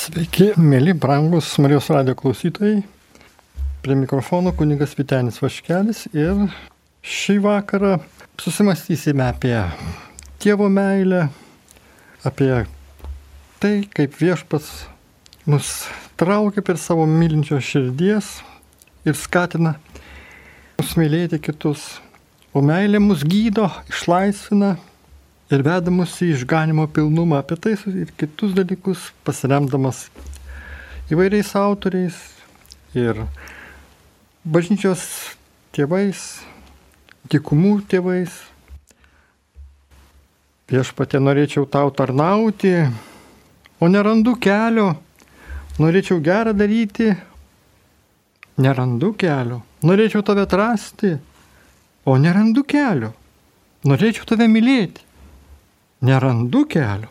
Sveiki, mėly, brangus Marijos radio klausytojai. Prie mikrofono kunigas Vitenis Vaškelis ir šį vakarą susimastysime apie tėvo meilę, apie tai, kaip viešpats mus traukia per savo mylinčios širdies ir skatina mus mylėti kitus. O meilė mus gydo, išlaisvina ir veda mus į išganimo pilnumą. Apie tai ir kitus dalykus pasiremdamas įvairiais autoriais ir bažnyčios tėvais, tikumų tėvais. Viešpatė norėčiau tau tarnauti, o nerandu kelio, norėčiau gerą daryti, nerandu kelio, norėčiau tave atrasti, o nerandu kelio, norėčiau tave mylėti, nerandu kelio.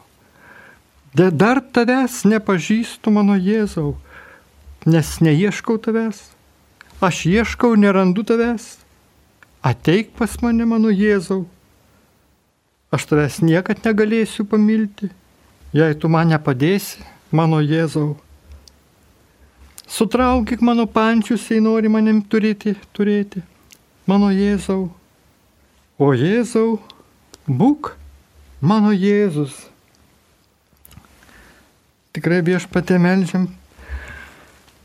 De dar tavęs nepažįstu mano Jėzau, nes neieškau tavęs, aš ieškau, nerandu tavęs, ateik pas mane mano Jėzau, aš tavęs niekad negalėsiu pamilti, jei tu man nepadėsi, mano Jėzau. Sutraukyk mano pančius, jei nori manim turėti, turėti, mano Jėzau. O Jėzau, būk mano Jėzus. Tikrai viešpatė melžiam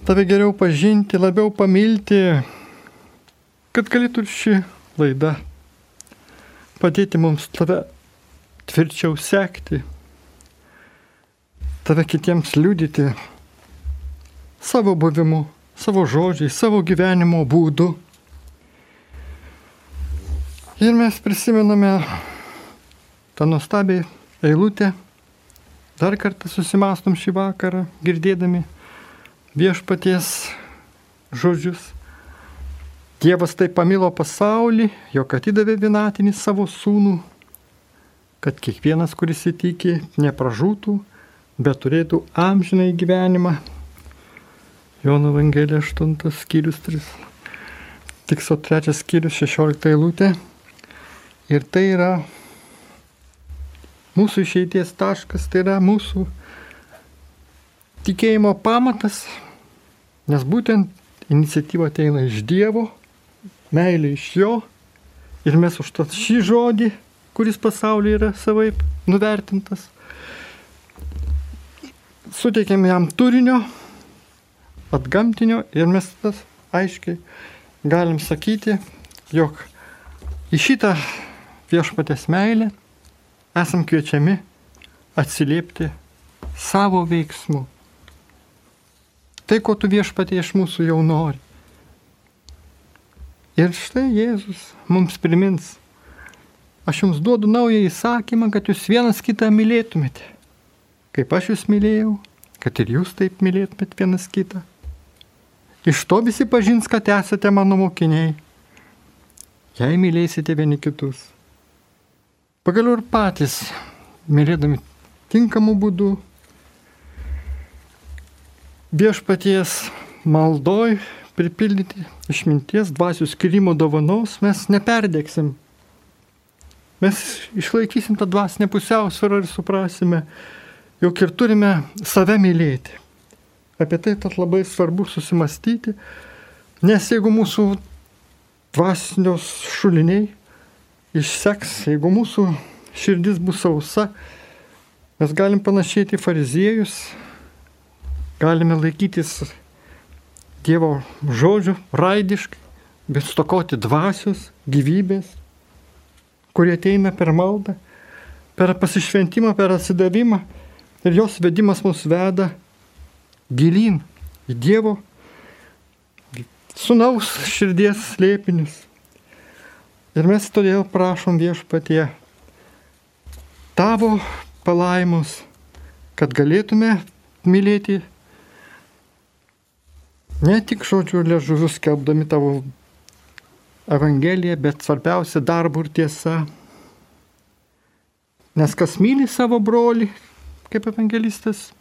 tave geriau pažinti, labiau pamilti, kad galėtų ši laida padėti mums tave tvirčiau sekti, tave kitiems liudyti savo buvimu, savo žodžiais, savo gyvenimo būdu. Ir mes prisimename tą nuostabiai eilutę, dar kartą susimastom šį vakarą, girdėdami viešpaties žodžius. Dievas taip pamilo pasaulį, jog atidavė vienatinį savo sūnų, kad kiekvienas, kuris įtikė, nepražūtų, bet turėtų amžinai gyvenimą. Jono Evangelija 8 skyrius 3. Tikso 3 skyrius 16 eilutė. Ir tai yra mūsų išeities taškas, tai yra mūsų tikėjimo pamatas, nes būtent iniciatyva ateina iš Dievo, meilė iš Jo ir mes už tą šį žodį, kuris pasaulyje yra savaip nuvertintas, suteikėm jam turinio, atgamtinio ir mes tas aiškiai galim sakyti, jog į šitą viešpatės meilę esam kviečiami atsiliepti savo veiksmu. Tai, ko tu viešpatie iš mūsų jau nori. Ir štai Jėzus mums primins, aš jums duodu naują įsakymą, kad jūs vienas kitą mylėtumėte. Kaip aš jūs mylėjau, kad ir jūs taip mylėtumėte vienas kitą. Iš to visi pažins, kad esate mano mokiniai, jei mylėsite vieni kitus. Pagaliau ir patys, mylėdami tinkamų būdų, viešpaties maldoj pripildyti išminties, dvasių skirimo dovanos, mes neperdėksim. Mes išlaikysim tą dvasinę pusiausvyrą ir suprasime, jog ir turime save mylėti. Apie tai tad labai svarbu susimastyti, nes jeigu mūsų dvasinios šuliniai išseks, jeigu mūsų širdis bus sausa, mes galim panašėti fariziejus, galime laikytis Dievo žodžių raidiškai, bet stokoti dvasios, gyvybės, kurie ateina per maldą, per pasišventimą, per atsidavimą ir jos vedimas mus veda gilin į Dievo sunaus širdies slėpinius. Ir mes todėl prašom viešpatie tavo palaimus, kad galėtume mylėti ne tik žodžių ležuvius skelbdami tavo Evangeliją, bet svarbiausia darbų ir tiesa. Nes kas myli savo brolį, kaip evangelistas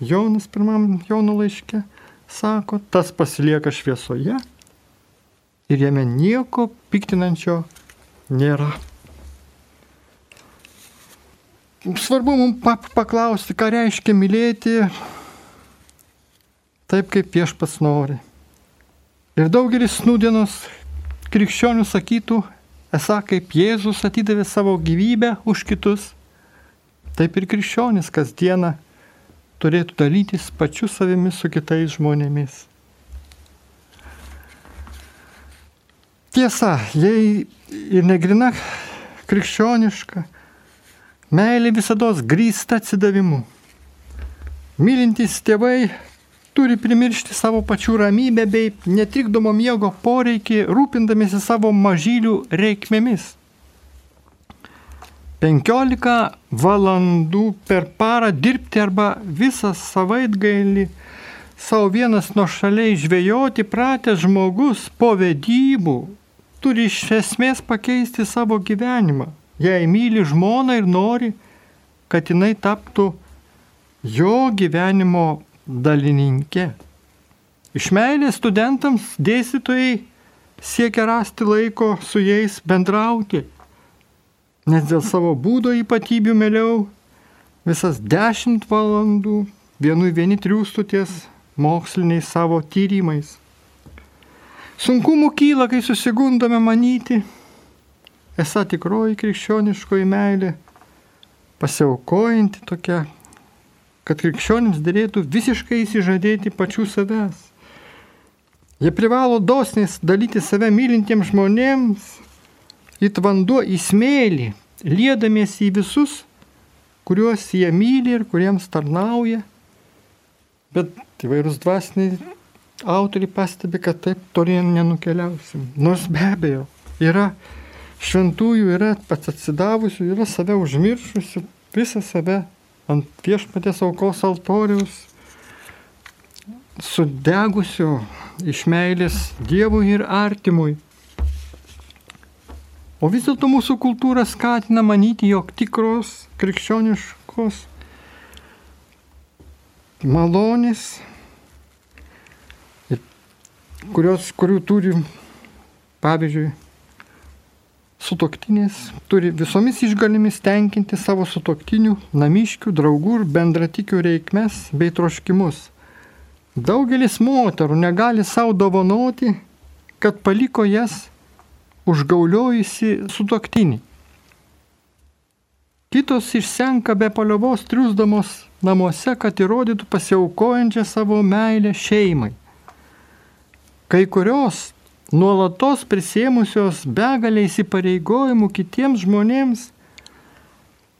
Jonas pirmam Jono laiške sako, tas pasilieka šviesoje ir jame nieko piktinančio nėra. Svarbu mums paklausti, ką reiškia mylėti taip kaip viešpats nori. Ir daugelis nūdienos krikščionių sakytų, esą kaip Jėzus atidavė savo gyvybę už kitus, taip ir krikščionis kasdieną turėtų dalytis pačiu savimi su kitais žmonėmis. Tiesa, jei ir negrina krikščioniška, meilė visada grįsta atsidavimu. Mylintys tėvai turi primiršti savo pačių ramybę bei netrikdomo miego poreikį, rūpindamėsi savo mažylių reikmėmis. 15 valandų per parą dirbti arba visą savaitgalį savo vienas nuo šaliai žvejoti pratęs žmogus po vedybų turi iš esmės pakeisti savo gyvenimą. Jei myli žmoną ir nori, kad jinai taptų jo gyvenimo dalininkė. Iš meilės studentams dėstytojai siekia rasti laiko su jais bendrauti, nes dėl savo būdo ypatybių mėliau visas dešimt valandų vienui vieni triūstuties moksliniais savo tyrimais. Sunkumų kyla, kai susigundome manyti, esą tikroji krikščioniškoji meilė, pasiaukojanti tokia kad krikščionims dėlėtų visiškai įsižadėti pačių savęs. Jie privalo dosniai dalyti save mylintiems žmonėms, it vanduo į smėlį, liedamiesi į visus, kuriuos jie myli ir kuriems tarnauja. Bet įvairūs dvasiniai autoriai pastebi, kad taip tolien nenukeliausim. Nors be abejo, yra šventųjų, yra pats atsidavusių, yra save užmiršusių, visą save ant viešpatės aukos altoriaus, sudegusiu iš meilės Dievui ir artimui. O vis dėlto mūsų kultūra skatina manyti, jog tikros krikščioniškos malonės, kurios, kurių turi, pavyzdžiui, sutoktinės turi visomis išgalimis tenkinti savo sutoktinių, namiškių, draugų ir bendratikių reikmes bei troškimus. Daugelis moterų negali savo dovanoti, kad paliko jas užgauliojusi sutoktinį. Kitos išsenka be paliovos triusdamos namuose, kad įrodytų pasiaukojančią savo meilę šeimai. Kai kurios nuolatos prisėmusios begalę įsipareigojimų kitiems žmonėms,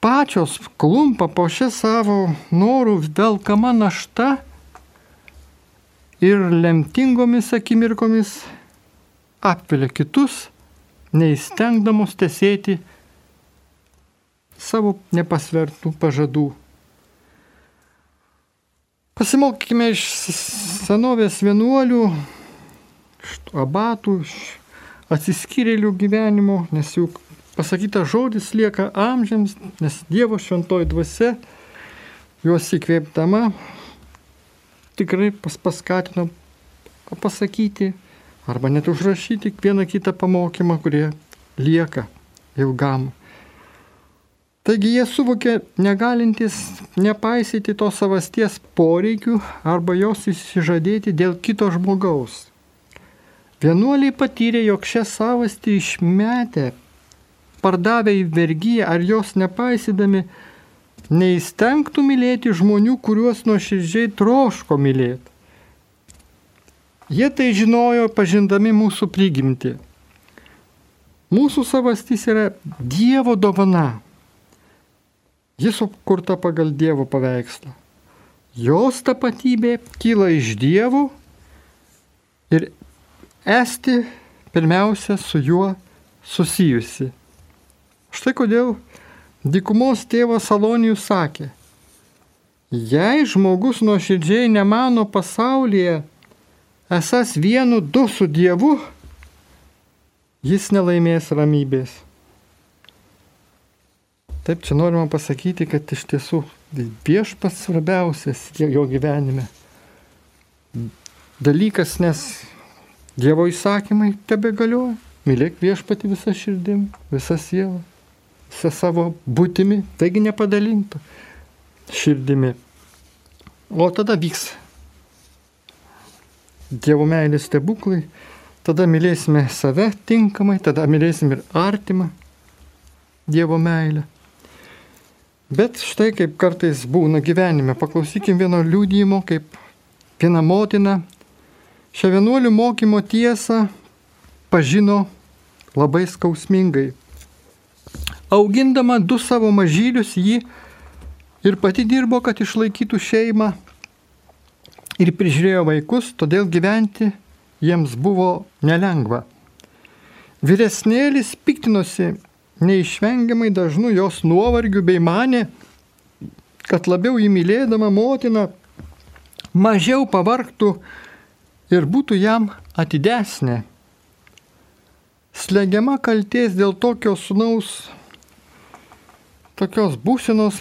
pačios klumpa po šią savo norų velkama našta ir lemtingomis akimirkomis apvilia kitus, neįstengdamos tesėti savo nepasvertų pažadų. Pasimokykime iš senovės vienuolių abatų, atsiskyrėlių gyvenimo, nes juk pasakytas žodis lieka amžiams, nes Dievo šventoji dvasia juos įkvėpdama tikrai pas, paskatino pasakyti arba net užrašyti vieną kitą pamokymą, kurie lieka ilgam. Taigi jie suvokė negalintis nepaisyti to savasties poreikių arba jos įsižadėti dėl kito žmogaus. Vienuoliai patyrė, jog šią savastį išmetę, pardavę į vergyją ar jos nepaisydami, neįstengtų mylėti žmonių, kuriuos nuoširdžiai troško mylėti. Jie tai žinojo pažindami mūsų prigimtį. Mūsų savastis yra Dievo dovana. Jis sukurta pagal Dievo paveikslą. Jos tapatybė kyla iš Dievo ir esti pirmiausia su juo susijusi. Štai kodėl dykumos tėvas Salonijus sakė, jei žmogus nuoširdžiai nemano pasaulyje esas vienu du su Dievu, jis nelaimės ramybės. Taip, čia norima pasakyti, kad iš tiesų viešpas svarbiausias jo gyvenime dalykas, nes Dievo įsakymai tebe galioja. Mylėk viešpati visą širdim, visą sielą, visą savo būtimi, taigi nepadalintų širdimi. O tada vyks Dievo meilės stebuklai, tada mylėsime save tinkamai, tada mylėsim ir artimą Dievo meilę. Bet štai kaip kartais būna gyvenime, paklausykim vieno liūdėjimo, kaip viena motina šią vienuolių mokymo tiesą pažino labai skausmingai. Augindama du savo mažylius, ji ir pati dirbo, kad išlaikytų šeimą ir prižiūrėjo vaikus, todėl gyventi jiems buvo nelengva. Vyresnėlis piktinosi neišvengiamai dažnu jos nuovargiu bei mane, kad labiau įmylėdama motiną mažiau pavarktų ir būtų jam atidesnė. Slegiama kalties dėl tokio sunaus, tokios būsenos,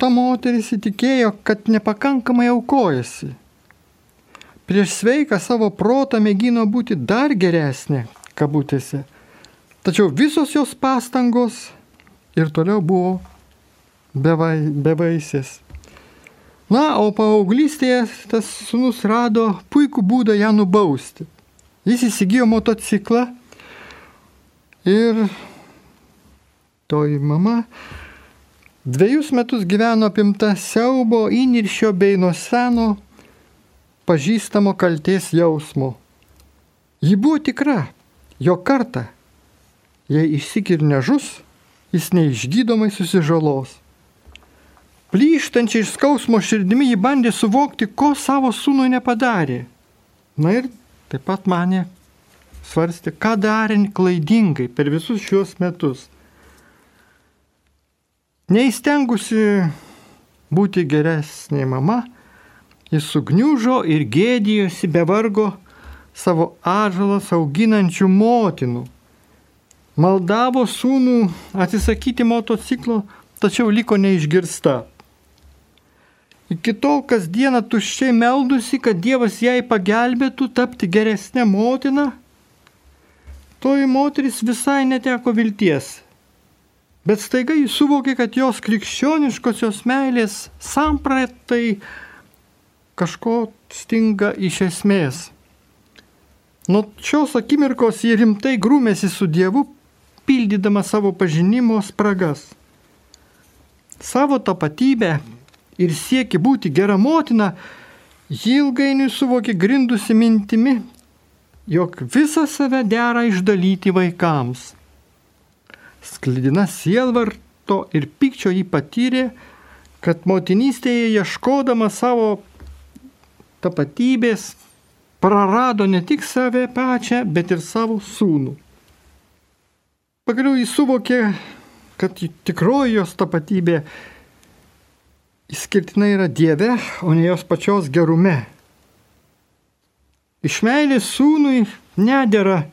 ta moteris įtikėjo, kad nepakankamai aukojasi. Prieš sveiką savo protą mėgino būti dar geresnė, kabutėse. Tačiau visos jos pastangos ir toliau buvo bevai, bevaisės. Na, o paauglystėje tas sunus rado puikų būdą ją nubausti. Jis įsigijo motociklą ir toji mama dviejus metus gyveno apimta siaubo, įniršio bei nuo seno pažįstamo kalties jausmo. Ji buvo tikra, jo kartą, jei išsikir nežus, jis neišgydomai susižalos. Plyštančiai iš skausmo širdimi jį bandė suvokti, ko savo sūnui nepadarė. Na ir taip pat mane svarstė, ką darė klaidingai per visus šiuos metus. Neįstengusi būti geresnė mama, jis sugniužo ir gėdijosi be vargo savo ažalas auginančių motinų. Maldavo sūnų atsisakyti motociklo, tačiau liko neišgirsta. Iki tol kasdieną tuščiai meldusi, kad Dievas jai pagelbėtų tapti geresnė motina, toji moteris visai neteko vilties. Bet staiga jis suvokė, kad jos krikščioniškosios meilės sampratai kažko stinga iš esmės. Nuo šios akimirkos jie rimtai grūmėsi su Dievu, pildydama savo pažinimo spragas. Savo tapatybę ir sieki būti gera motina, ji ilgainiui suvokė grindusi mintimi, jog visą save dera išdalyti vaikams. Sklidina sielvarto ir pykčio jį patyrė, kad motinystėje ieškodama savo tapatybės prarado ne tik save pačią, bet ir savo sūnų. Pagaliau jis suvokė, kad tikroji jos tapatybė išskirtinai yra Dieve, o ne jos pačios gerume. Iš meilės sūnui nedėra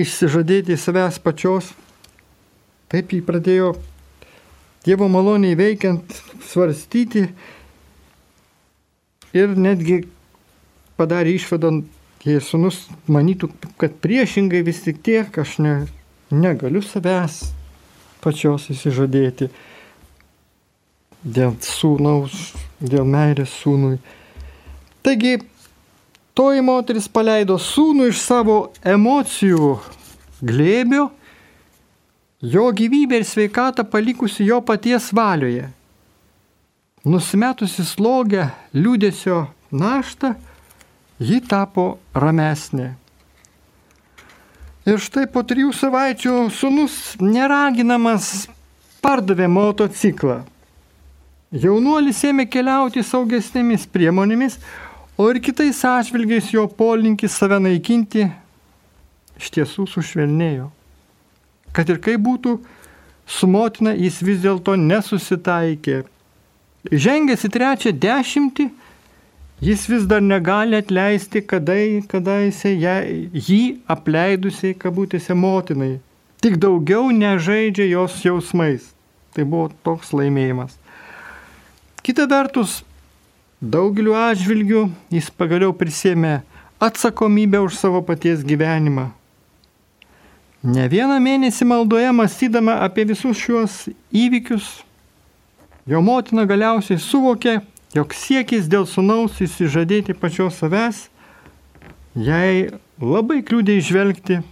išsižadėti savęs pačios. Taip jį pradėjo Dievo maloniai veikiant svarstyti ir netgi padarė išvadą, jei sunus manytų, kad priešingai vis tik tiek aš ne, negaliu savęs pačios įsižadėti dėl sūnaus, dėl meilės sūnui. Taigi, toji moteris paleido sūnų iš savo emocijų glėbio, jo gyvybę ir sveikatą palikusi jo paties valioje. Nusimetusi slogę liūdėsio naštą, ji tapo ramesnė. Ir štai po trijų savaičių sunus neraginamas pardavė motociklą. Jaunuolis ėmė keliauti saugesnėmis priemonėmis, o ir kitais atžvilgiais jo polinkis save naikinti iš tiesų sušvelnėjo. Kad ir kaip būtų, su motina jis vis dėlto nesusitaikė. Žengęs į trečią dešimtį, jis vis dar negali atleisti, kada, kada jisai jį apleidusiai kabutėse motinai. Tik daugiau nežaidžia jos jausmais. Tai buvo toks laimėjimas. Kita vertus, daugeliu atžvilgių jis pagaliau prisėmė atsakomybę už savo paties gyvenimą. Ne vieną mėnesį maldoje mąstydama apie visus šiuos įvykius, jo motina galiausiai suvokė, jog siekis dėl sunaus įsižadėti pačios savęs, jai labai kliūdė išvelgti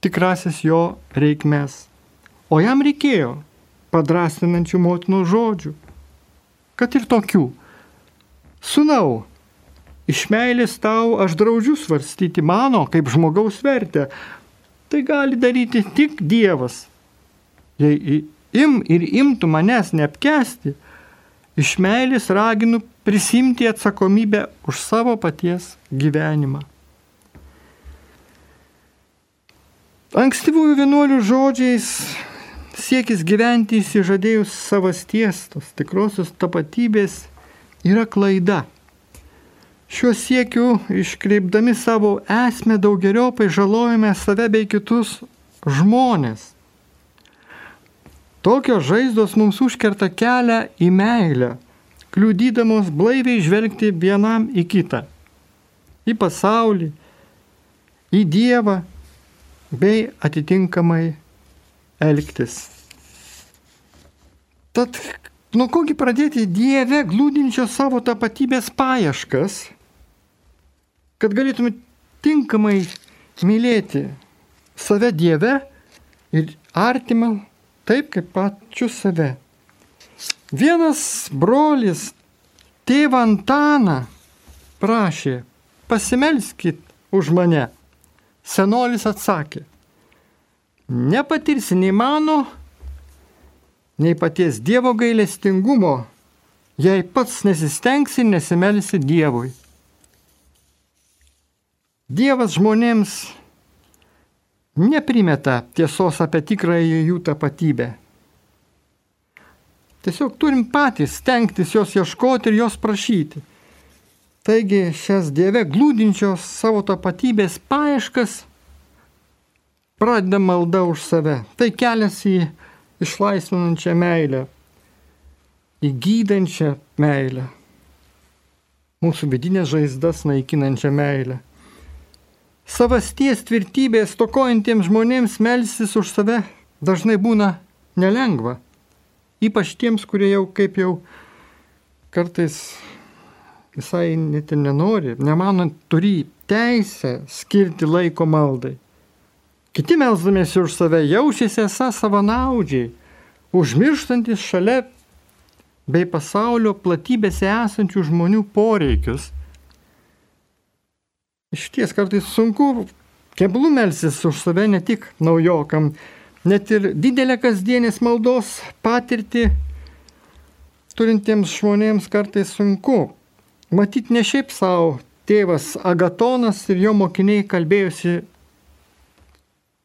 tikrasis jo reikmes. O jam reikėjo padrastinančių motinų žodžių, kad ir tokių. Sūnau, iš meilės tau aš draudžiu svarstyti mano kaip žmogaus vertę. Tai gali daryti tik Dievas. Jei im ir imtų manęs neapkesti, iš meilės raginu prisimti atsakomybę už savo paties gyvenimą. Ankstyvųjų vienuolių žodžiais siekis gyventi įsižadėjus savasties, tos tikrosios tapatybės, yra klaida. Šiuo siekiu iškreipdami savo esmę daugeliopai žalojame save bei kitus žmonės. Tokios žaizdos mums užkerta kelią į meilę, kliudydamos blaiviai žvelgti vienam į kitą, į pasaulį, į Dievą bei atitinkamai elgtis. Tad nuo kogi pradėti Dieve glūdinčio savo tapatybės paieškas, kad galėtume tinkamai mylėti save Dieve ir artimą taip kaip pačius save. Vienas brolis tėvą Antaną prašė, pasimelskit už mane. Senolis atsakė, nepatirsi nei mano, nei paties Dievo gailestingumo, jei pats nesistengsi ir nesimelsi Dievui. Dievas žmonėms neprimeta tiesos apie tikrąją jų tapatybę. Tiesiog turim patys stengtis jos ieškoti ir jos prašyti. Taigi šias Dieve glūdinčios savo tapatybės paieškas pradeda malda už save. Tai kelias į išlaisvinančią meilę, į gydančią meilę, mūsų vidinės žaizdas naikinančią meilę savasties tvirtybės tokojantiems žmonėms melsis už save dažnai būna nelengva. Ypač tiems, kurie jau kaip jau kartais visai net ir nenori, nemanant, turi teisę skirti laiko maldai. Kiti melzdamėsi už save jaučiasi esą savanaudžiai, užmirštantis šalia bei pasaulio platybėse esančių žmonių poreikius Iš ties kartais sunku keblų melsis už save ne tik naujokam, net ir didelę kasdienės maldos patirtį turintiems žmonėms kartais sunku. Matyt, ne šiaip savo tėvas Agatonas ir jo mokiniai kalbėjosi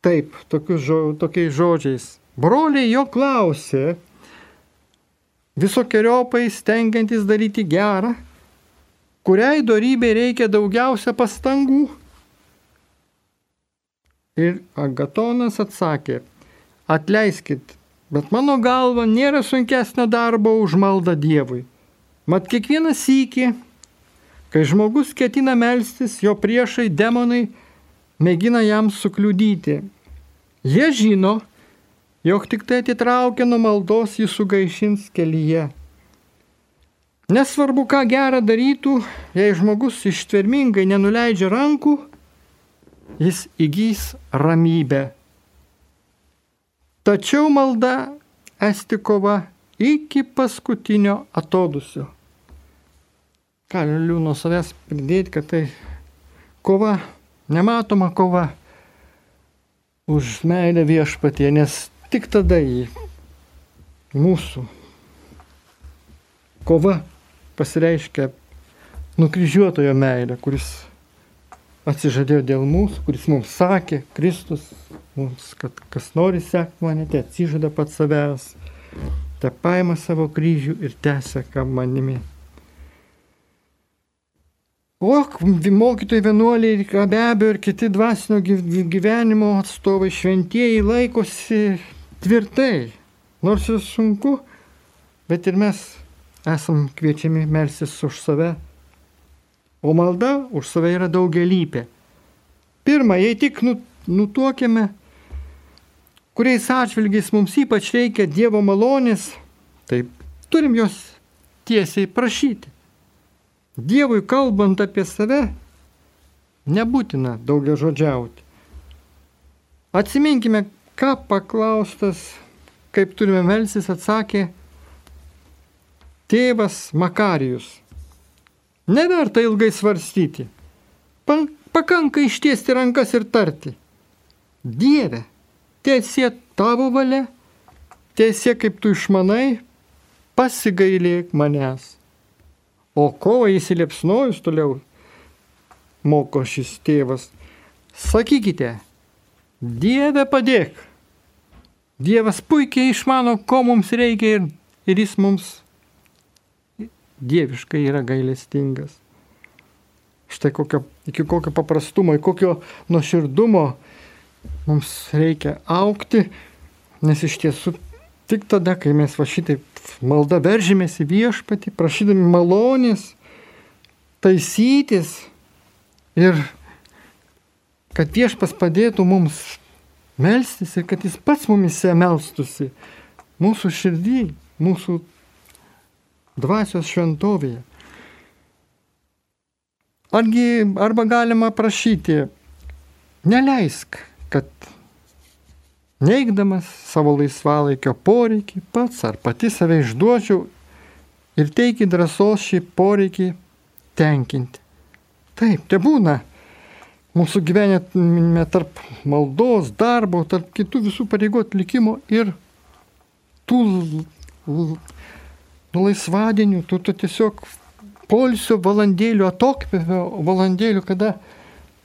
taip, žo, tokiais žodžiais. Broliai jo klausė, visokiojopai stengiantis daryti gerą, kuriai darybė reikia daugiausia pastangų? Ir Agatonas atsakė, atleiskit, bet mano galva nėra sunkesnio darbo už maldą Dievui. Mat kiekvieną sykį, kai žmogus ketina melstis, jo priešai demonai mėgina jam sukliudyti. Jie žino, jog tik tai atitraukia nuo maldos jį sugaišins kelyje. Nesvarbu, ką gerą darytų, jei žmogus ištvermingai nenuleidžia rankų, jis įgys ramybę. Tačiau malda esti kova iki paskutinio atodusio. Galiu nuo savęs pridėti, kad tai kova, nematoma kova už meilę viešpatie, nes tik tada į mūsų kova pasireiškia nukryžiuotojo meilė, kuris atsižadėjo dėl mūsų, kuris mums sakė, Kristus, mums, kad kas nori sekti mane, te atsižada pats savęs, te paima savo kryžių ir tęsia, ką manimi. O mokytojai vienuoliai, be abejo, ir kiti dvasinio gyvenimo atstovai šventieji laikosi tvirtai, nors ir sunku, bet ir mes esam kviečiami melsis už save, o malda už save yra daugelypė. Pirma, jei tik nu, nutuokėme, kuriais atžvilgiais mums ypač reikia Dievo malonės, tai turim jos tiesiai prašyti. Dievui kalbant apie save, nebūtina daugia žodžiauti. Atsiminkime, ką paklaustas, kaip turime melsis, atsakė tėvas Makarijus. Neverta ilgai svarstyti. Pakanka ištiesti rankas ir tarti. Dieve, tiesie tavo valia, tiesie kaip tu išmanai, pasigailėk manęs. O kovą įsiliepsnojus toliau moko šis tėvas. Sakykite, Dieve padėk. Dievas puikiai išmano, ko mums reikia ir, ir jis mums dieviškai yra gailestingas. Štai kokio, iki kokio paprastumo, iki kokio nuoširdumo mums reikia aukti, nes iš tiesų tik tada, kai mes va šitaip malda veržymės į viešpatį, prašydami malonės, taisytis ir kad viešpas padėtų mums melstis ir kad jis pats mumise melstusi mūsų širdį, mūsų dvasios šventovėje. Argi arba galima prašyti, neleisk, kad neigdamas savo laisvalaikio poreikį pats ar pati save išduočiau ir teiki drąsos šį poreikį tenkinti. Taip, te būna mūsų gyvenime tarp maldos, darbo, tarp kitų visų pareigų atlikimo ir tų laisvadienių, tų, tų tiesiog polsio valandėlių, atokvėpio valandėlių, kada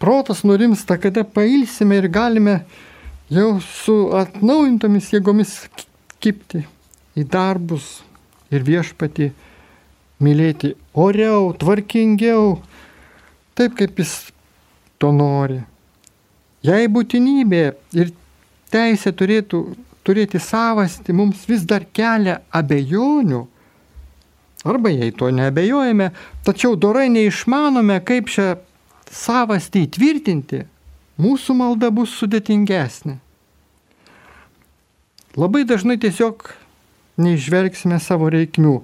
protas nurimsta, kada pailsime ir galime jau su atnaujintomis jėgomis kipti į darbus ir viešpati mylėti oriau, tvarkingiau, taip kaip jis to nori. Jei būtinybė ir teisė turėtų turėti savastį mums vis dar kelia abejonių, arba jei to neabejojame, tačiau dorai neišmanome, kaip šią savastį įtvirtinti, mūsų malda bus sudėtingesnė. Labai dažnai tiesiog neižvelgsime savo reikmių.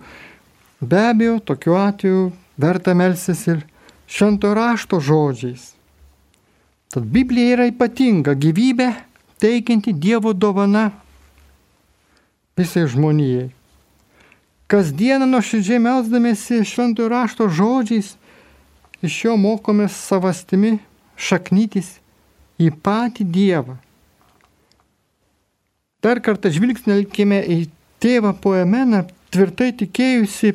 Be abejo, tokiu atveju verta melsis ir švento rašto žodžiais. Tad Biblija yra ypatinga gyvybė teikianti Dievo dovana visai žmonijai. Kasdieną nuoširdžiai melsdamėsi šventojo rašto žodžiais, iš jo mokomės savastimi šaknytis į patį Dievą. Dar kartą žvilgsnelkime į tėvą poemeną, tvirtai tikėjusi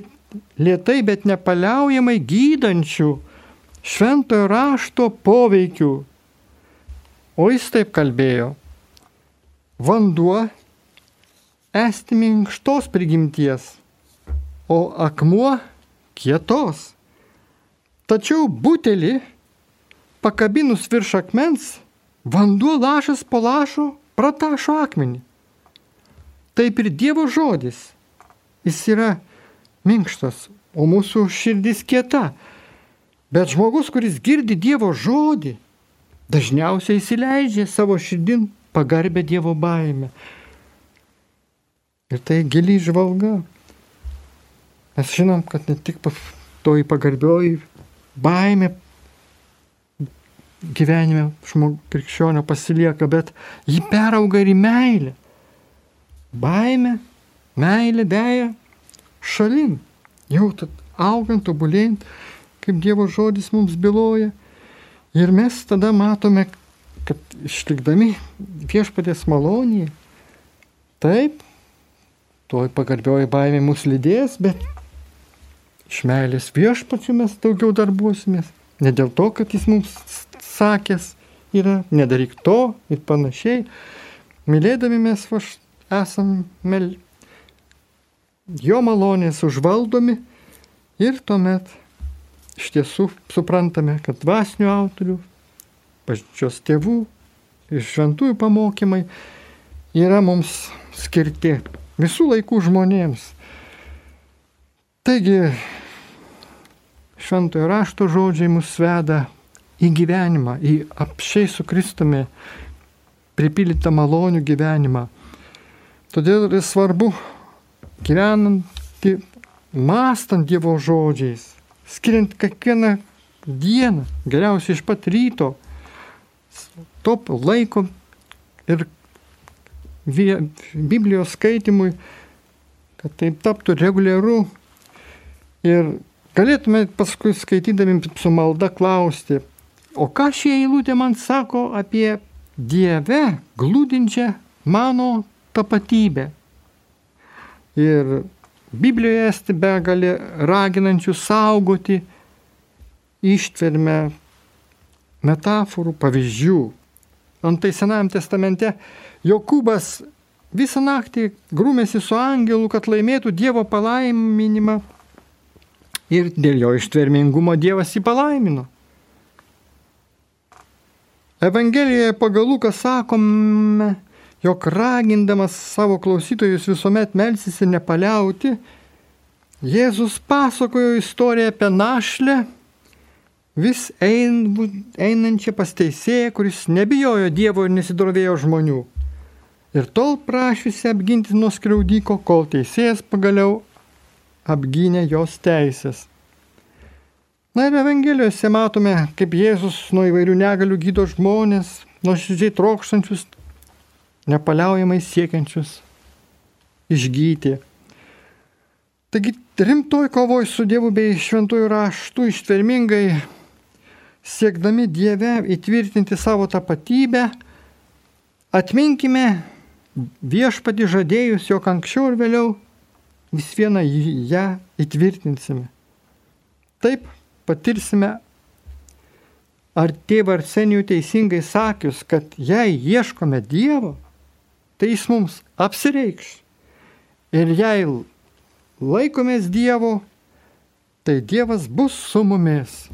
lietai, bet nepaliaujamai gydančių šventojo rašto poveikių. O jis taip kalbėjo. Vanduo esti minkštos prigimties, o akmuo kietos. Tačiau butelį pakabinus virš akmens, vanduo lašas po lašo pratašo akmenį. Taip ir Dievo žodis. Jis yra minkštas, o mūsų širdis kieta. Bet žmogus, kuris girdi Dievo žodį, dažniausiai įsileidžia savo širdin pagarbę Dievo baimę. Ir tai giliai žvalga. Mes žinom, kad ne tik toji pagarbioji baimė gyvenime žmog, krikščionio pasilieka, bet ji perauga ir į meilę. Baimė, meilė dėja šalin. Jau augant, tobulėjant, kaip Dievo žodis mums byloja. Ir mes tada matome, kad išlikdami viešpatės malonėje, taip, toj pagarbioji baimė mus lydės, bet iš meilės viešpačių mes daugiau darbuosimės. Ne dėl to, kad jis mums sakęs yra, nedaryk to ir panašiai. Mylėdami mes vaš, esam mel... jo malonės užvaldomi ir tuomet iš tiesų suprantame, kad dvasinių autorių, pačios tėvų ir šventųjų pamokymai yra mums skirti visų laikų žmonėms. Taigi, šventojo rašto žodžiai mus veda į gyvenimą, į apšiai su Kristumi pripildytą malonių gyvenimą. Todėl yra svarbu gyvenant mastant Dievo žodžiais, skiriant kiekvieną dieną, geriausiai iš pat ryto, top laiko ir Biblijos skaitimui, kad taip taptų reguliaru. Ir galėtume paskui skaitydami su malda klausti, o ką šie eilutė man sako apie Dieve glūdinčią mano tapatybę. Ir Biblijoje esti begalė raginančių saugoti ištvermę metaforų, pavyzdžių. Antai Senajam testamente Jokūbas visą naktį grūmėsi su angelu, kad laimėtų Dievo palaiminimą ir dėl jo ištvermingumo Dievas jį palaimino. Evangelijoje pagal Luką sakome, jog ragindamas savo klausytojus visuomet melsis ir nepaliauti, Jėzus pasakojo istoriją apie našlę, vis ein, einančią pas teisėją, kuris nebijojo Dievo ir nesidrovėjo žmonių. Ir tol prašysi apginti nuo skriaudiko, kol teisėjas pagaliau apgynė jos teisės. Na ir Evangelijose matome, kaip Jėzus nuo įvairių negalių gydo žmonės, nuoširdžiai trokštančius, nepaliaujamai siekiančius išgyti. Taigi rimtoj kovoj su Dievu bei šventųjų raštų ištvermingai siekdami Dieve įtvirtinti savo tapatybę, atminkime viešpati žadėjus, jog anksčiau ir vėliau vis vieną ją įtvirtinsime. Taip patirsime, ar tėvą Arsenijų teisingai sakius, kad jei ieškome Dievo, tai jis mums apsireikš. Ir jei laikomės Dievo, tai Dievas bus su mumis.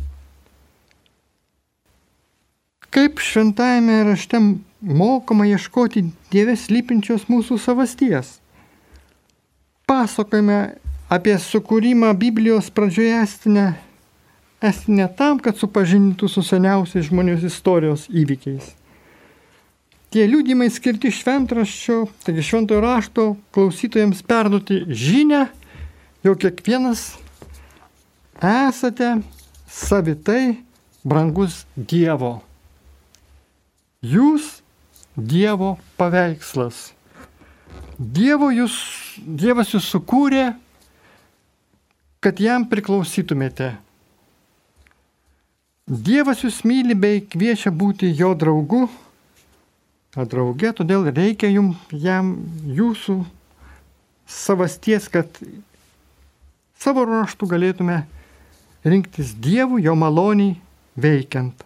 Kaip šventajame rašte mokoma ieškoti Dievės lypinčios mūsų savasties. Pasakojame apie sukūrimą Biblijos pradžioje estinę, estinę tam, kad supažintų su seniausiais žmonijos istorijos įvykiais. Tie liūdimai skirti šventraščio, taigi šventojo rašto klausytojams perduoti žinę, jog kiekvienas esate savitai brangus Dievo. Jūs Dievo paveikslas. Dievo jūs, Dievas jūs sukūrė, kad jam priklausytumėte. Dievas jūs myli bei kviečia būti jo draugu, a draugė, todėl reikia jum, jam jūsų savasties, kad savo ruoštų galėtume rinktis Dievų jo maloniai veikiant.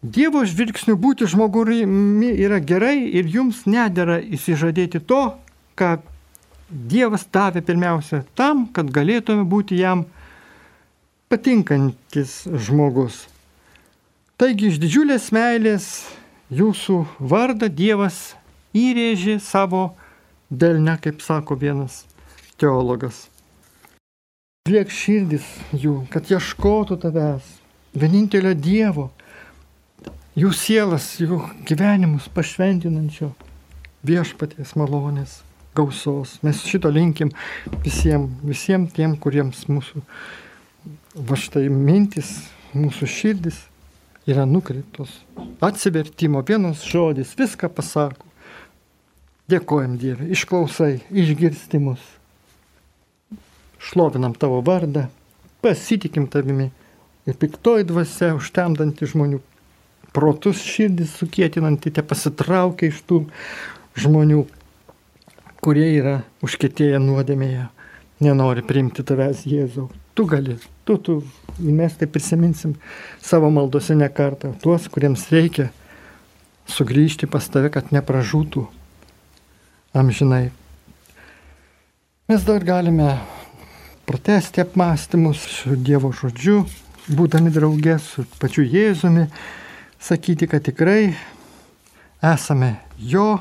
Dievo žvilgsniu būti žmogumi yra gerai ir jums nedėra įsižadėti to, ką Dievas davė pirmiausia tam, kad galėtume būti jam patinkantis žmogus. Taigi iš didžiulės meilės jūsų vardą Dievas įrėžė savo delne, kaip sako vienas teologas. Liek širdis jų, kad ieškotų tavęs, vienintelio Dievo jų sielas, jų gyvenimus pašventinančio viešpaties malonės, gausos. Mes šito linkim visiems, visiems tiem, kuriems mūsų va štai mintis, mūsų širdis yra nukreiptos. Atsivertimo vienas žodis viską pasako. Dėkojam Dievui, išklausai, išgirsti mus. Šlovinam tavo vardą, pasitikim tavimi ir piktoji dvasia užtemdanti žmonių protus širdis sukėtinanti, te pasitraukia iš tų žmonių, kurie yra užkėtėję nuodėmėje, nenori priimti tavęs Jėzau. Tu gali, tu, tu, mes tai prisiminsim savo maldose ne kartą, tuos, kuriems reikia sugrįžti pas tave, kad nepražūtų amžinai. Mes dar galime pratesti apmąstymus su Dievo žodžiu, būdami draugės su pačiu Jėzumi sakyti, kad tikrai esame jo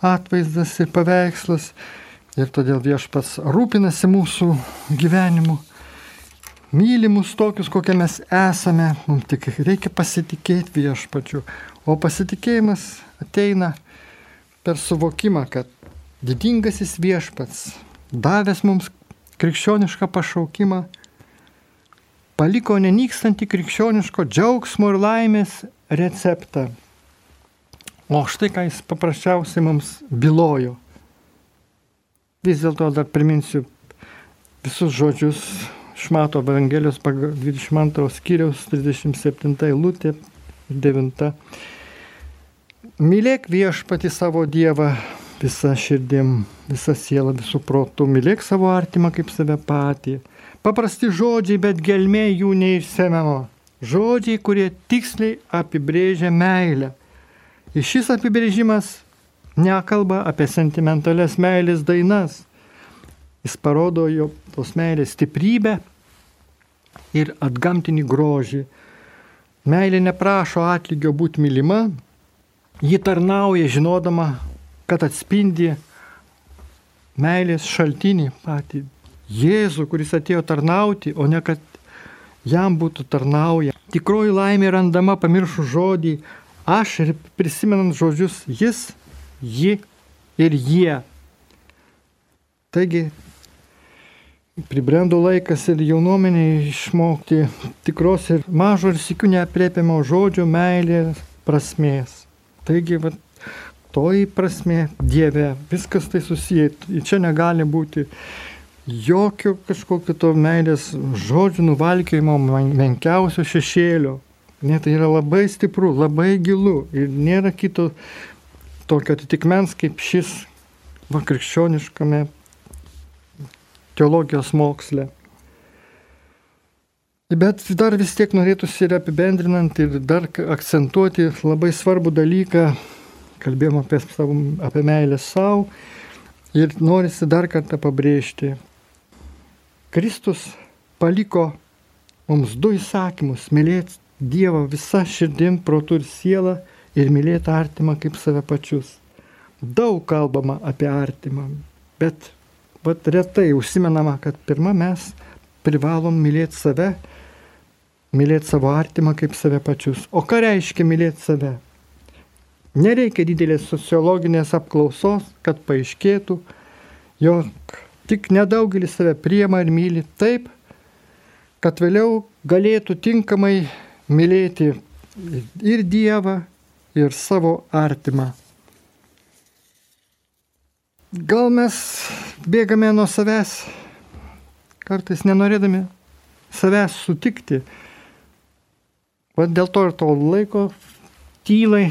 atvaizdas ir paveikslas ir todėl viešpas rūpinasi mūsų gyvenimu, mylimus tokius, kokie mes esame, mums tik reikia pasitikėti viešpačiu, o pasitikėjimas ateina per suvokimą, kad didingasis viešpats davęs mums krikščionišką pašaukimą, paliko nenykstantį krikščioniško džiaugsmo ir laimės receptą. O štai ką jis paprasčiausiai mums bylojo. Vis dėlto dar priminsiu visus žodžius Šmato Evangelijos 22 skyriaus 37 eilutė 9. Mylėk viešpati savo Dievą visą širdim, visą sielą, visų protų, mylėk savo artimą kaip save patį. Paprasti žodžiai, bet gelmė jų neišsemiamo. Žodžiai, kurie tiksliai apibrėžia meilę. Ir šis apibrėžimas nekalba apie sentimentales meilės dainas. Jis parodo jo tos meilės stiprybę ir atgamtinį grožį. Meilė neprašo atlygio būti mylima, ji tarnauja žinodama, kad atspindi meilės šaltinį patį Jėzų, kuris atėjo tarnauti, o ne kad jam būtų tarnauja. Tikroji laimė randama pamiršų žodį aš ir prisimenant žodžius jis, ji ir jie. Taigi, pribrendo laikas ir jaunuomeniai išmokti tikros ir mažo ir sikių neapriepiamo žodžio meilės prasmės. Taigi, va, toji prasme Dieve, viskas tai susiję. Čia negali būti jokio kažkokio to meilės žodžių nuvalkėjimo menkiausio šešėlio. Ne, tai yra labai stipru, labai gilu ir nėra kito tokio atitikmens kaip šis va, krikščioniškame teologijos moksle. Bet dar vis tiek norėtųsi ir apibendrinant ir dar akcentuoti labai svarbų dalyką, kalbėjom apie, savo, apie meilę savo ir norisi dar kartą pabrėžti. Kristus paliko mums du įsakymus - mylėti Dievą visą širdim, protų ir sielą ir mylėti artimą kaip save pačius. Daug kalbama apie artimą, bet vat, retai užsimenama, kad pirmą mes privalom mylėti save, mylėti savo artimą kaip save pačius. O ką reiškia mylėti save? Nereikia didelės sociologinės apklausos, kad paaiškėtų, jog tik nedaugelis save priema ir myli taip, kad vėliau galėtų tinkamai mylėti ir Dievą, ir savo artimą. Gal mes bėgame nuo savęs, kartais nenorėdami savęs sutikti. O dėl to ir to laiko tylai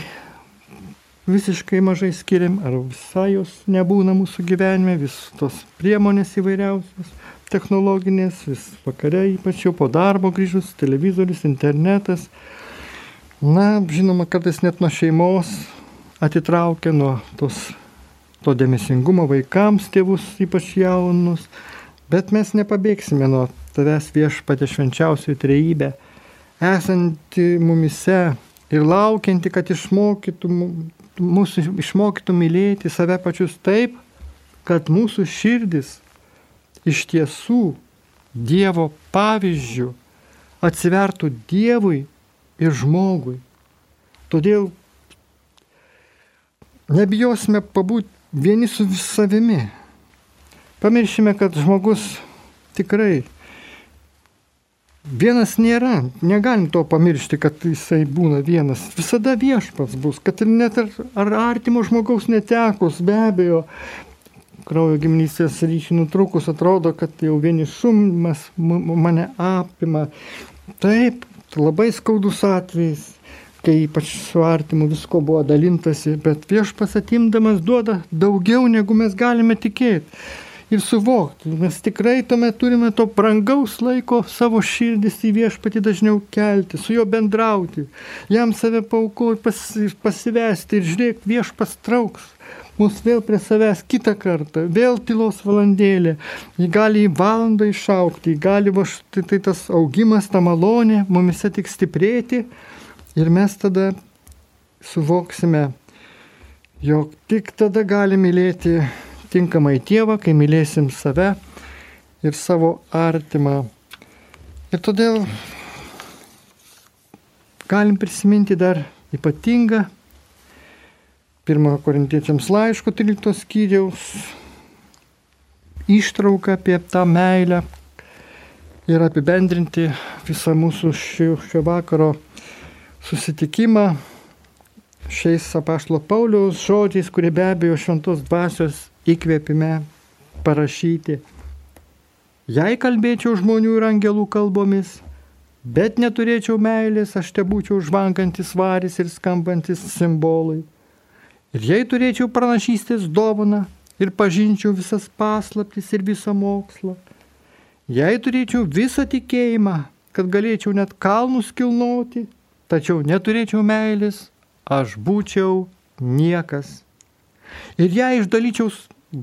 visiškai mažai skiriam, ar visai jos nebūna mūsų gyvenime, vis tos priemonės įvairiausios, technologinės, vis vakare, ypač jau po darbo grįžus, televizorius, internetas. Na, žinoma, kartais net nuo šeimos atitraukia nuo tos, to dėmesingumo vaikams, tėvus, ypač jaunus. Bet mes nepabėgsime nuo tavęs viešpatė švenčiausioji trejybė, esanti mumise ir laukianti, kad išmokytų mūsų išmokytų mylėti save pačius taip, kad mūsų širdis iš tiesų Dievo pavyzdžių atsivertų Dievui ir žmogui. Todėl nebijosime pabūti vieni su savimi. Pamiršime, kad žmogus tikrai Vienas nėra, negalim to pamiršti, kad jisai būna vienas. Visada viešpats bus, kad ir net ar, ar artimo žmogaus netekus, be abejo, kraujo giminystės ryšį nutrukus atrodo, kad jau vienišumas mane apima. Taip, labai skaudus atvejis, kai ypač su artimu visko buvo dalintasi, bet viešpas atimdamas duoda daugiau, negu mes galime tikėti ir suvokti. Mes tikrai tuomet turime to brangaus laiko savo širdis į viešpatį dažniau kelti, su juo bendrauti, jam save paukoti, pas, pasivesti ir žiūrėk, viešpas trauks. Mus vėl prie savęs kitą kartą, vėl tylos valandėlė, jį gali į valandą išaukti, jį gali va štai tai tas augimas, ta malonė, mumise tik stiprėti ir mes tada suvoksime, jog tik tada gali mylėti tinkamai Dievą, kai mylėsim save ir savo artimą. Ir todėl galim prisiminti dar ypatingą 1 korintiečiams laiško 13 skyriaus ištrauką apie tą meilę ir apibendrinti visą mūsų šio, šio vakaro susitikimą šiais apaštalo Pauliaus žodžiais, kurie be abejo šventos dvasios įkvėpime parašyti. Jei kalbėčiau žmonių ir angelų kalbomis, bet neturėčiau meilės, aš te būčiau žvangantis varis ir skambantis simbolai. Ir jei turėčiau pranašystės dovaną ir pažinčiau visas paslaptis ir visą mokslą, jei turėčiau visą tikėjimą, kad galėčiau net kalnus kilnoti, tačiau neturėčiau meilės, aš būčiau niekas. Ir jei išdalyčiau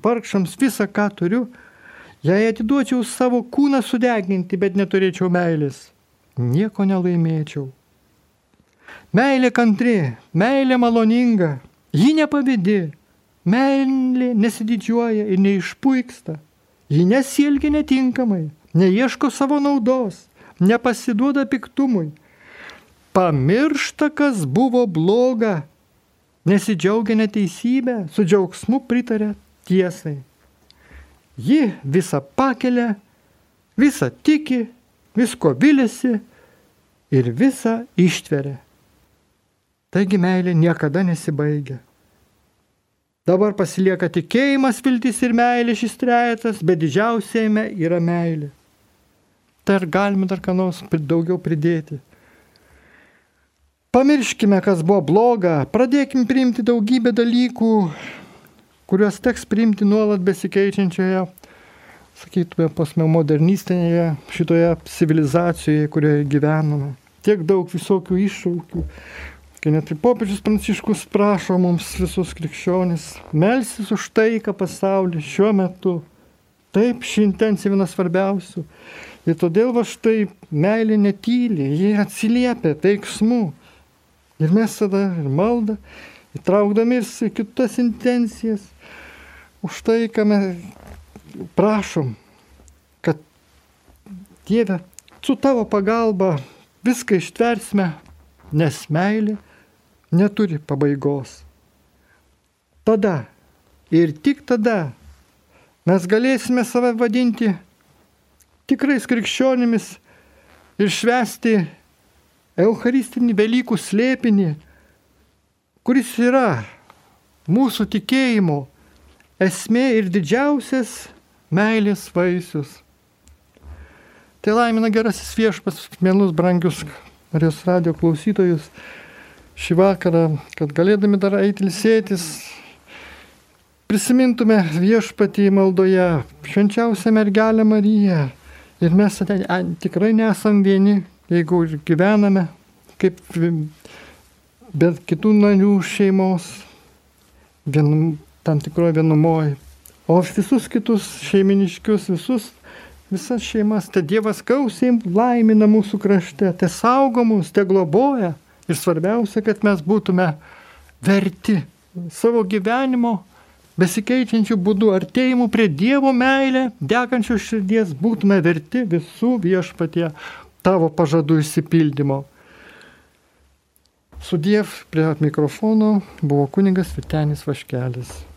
vargšams visą, ką turiu, Jei atiduočiau savo kūną sudeginti, bet neturėčiau meilės, nieko nelaimėčiau. Meilė kantri, meilė maloninga, ji nepavydi, meilė nesididžiuoja ir neišpuiksta, ji nesielgia netinkamai, neieško savo naudos, nepasiduoda piktumui, pamiršta, kas buvo bloga, nesidžiaugia neteisybę, su džiaugsmu pritarė tiesai. Ji visą pakelia, visą tiki, visko vilėsi ir visą ištveria. Taigi meilė niekada nesibaigia. Dabar pasilieka tikėjimas, viltis ir meilė šis trejetas, bet didžiausiame yra meilė. Tai ar galime dar ką nors daugiau pridėti? Pamirškime, kas buvo bloga, pradėkime priimti daugybę dalykų, kuriuos teks priimti nuolat besikeičiančioje, sakytume, postmodernistinėje šitoje civilizacijoje, kurioje gyvename. Tiek daug visokių iššūkių, kai net ir popiežius Pranciškus prašo mums visus krikščionis melsis už taiką pasaulį šiuo metu. Taip, ši intencija viena svarbiausių. Ir todėl va štai meilė netyli, jie atsiliepia teiksmu. Ir mes tada ir maldą, įtraukdami ir kitas intencijas, už tai, ką mes prašom, kad Dieve, su tavo pagalba viską ištversime, nes meilė neturi pabaigos. Tada ir tik tada mes galėsime save vadinti tikrais krikščionimis ir švesti Eucharistinį Velykų slėpinį, kuris yra mūsų tikėjimo esmė ir didžiausias meilės vaisius. Tai laimina gerasis viešpas, mielus brangius Marijos radio klausytojus šį vakarą, kad galėdami dar eiti ilsėtis, prisimintume viešpatį maldoje, švenčiausią mergelę Mariją. Ir mes tikrai nesam vieni, jeigu gyvename kaip bet kitų narių šeimos, vien, tam tikroje vienumoje. O visus kitus šeiminiškius, visus, visas šeimas, te Dievas gausiai laimina mūsų krašte, te saugo mus, te globoja. Ir svarbiausia, kad mes būtume verti savo gyvenimo besikeičiančių būdų, artėjimų prie Dievo meilę, degančių širdies, būtume verti visų viešpatie tavo pažadų įsipildymo. Sudiev prie mikrofono buvo kuningas Vitenis Vaškelis.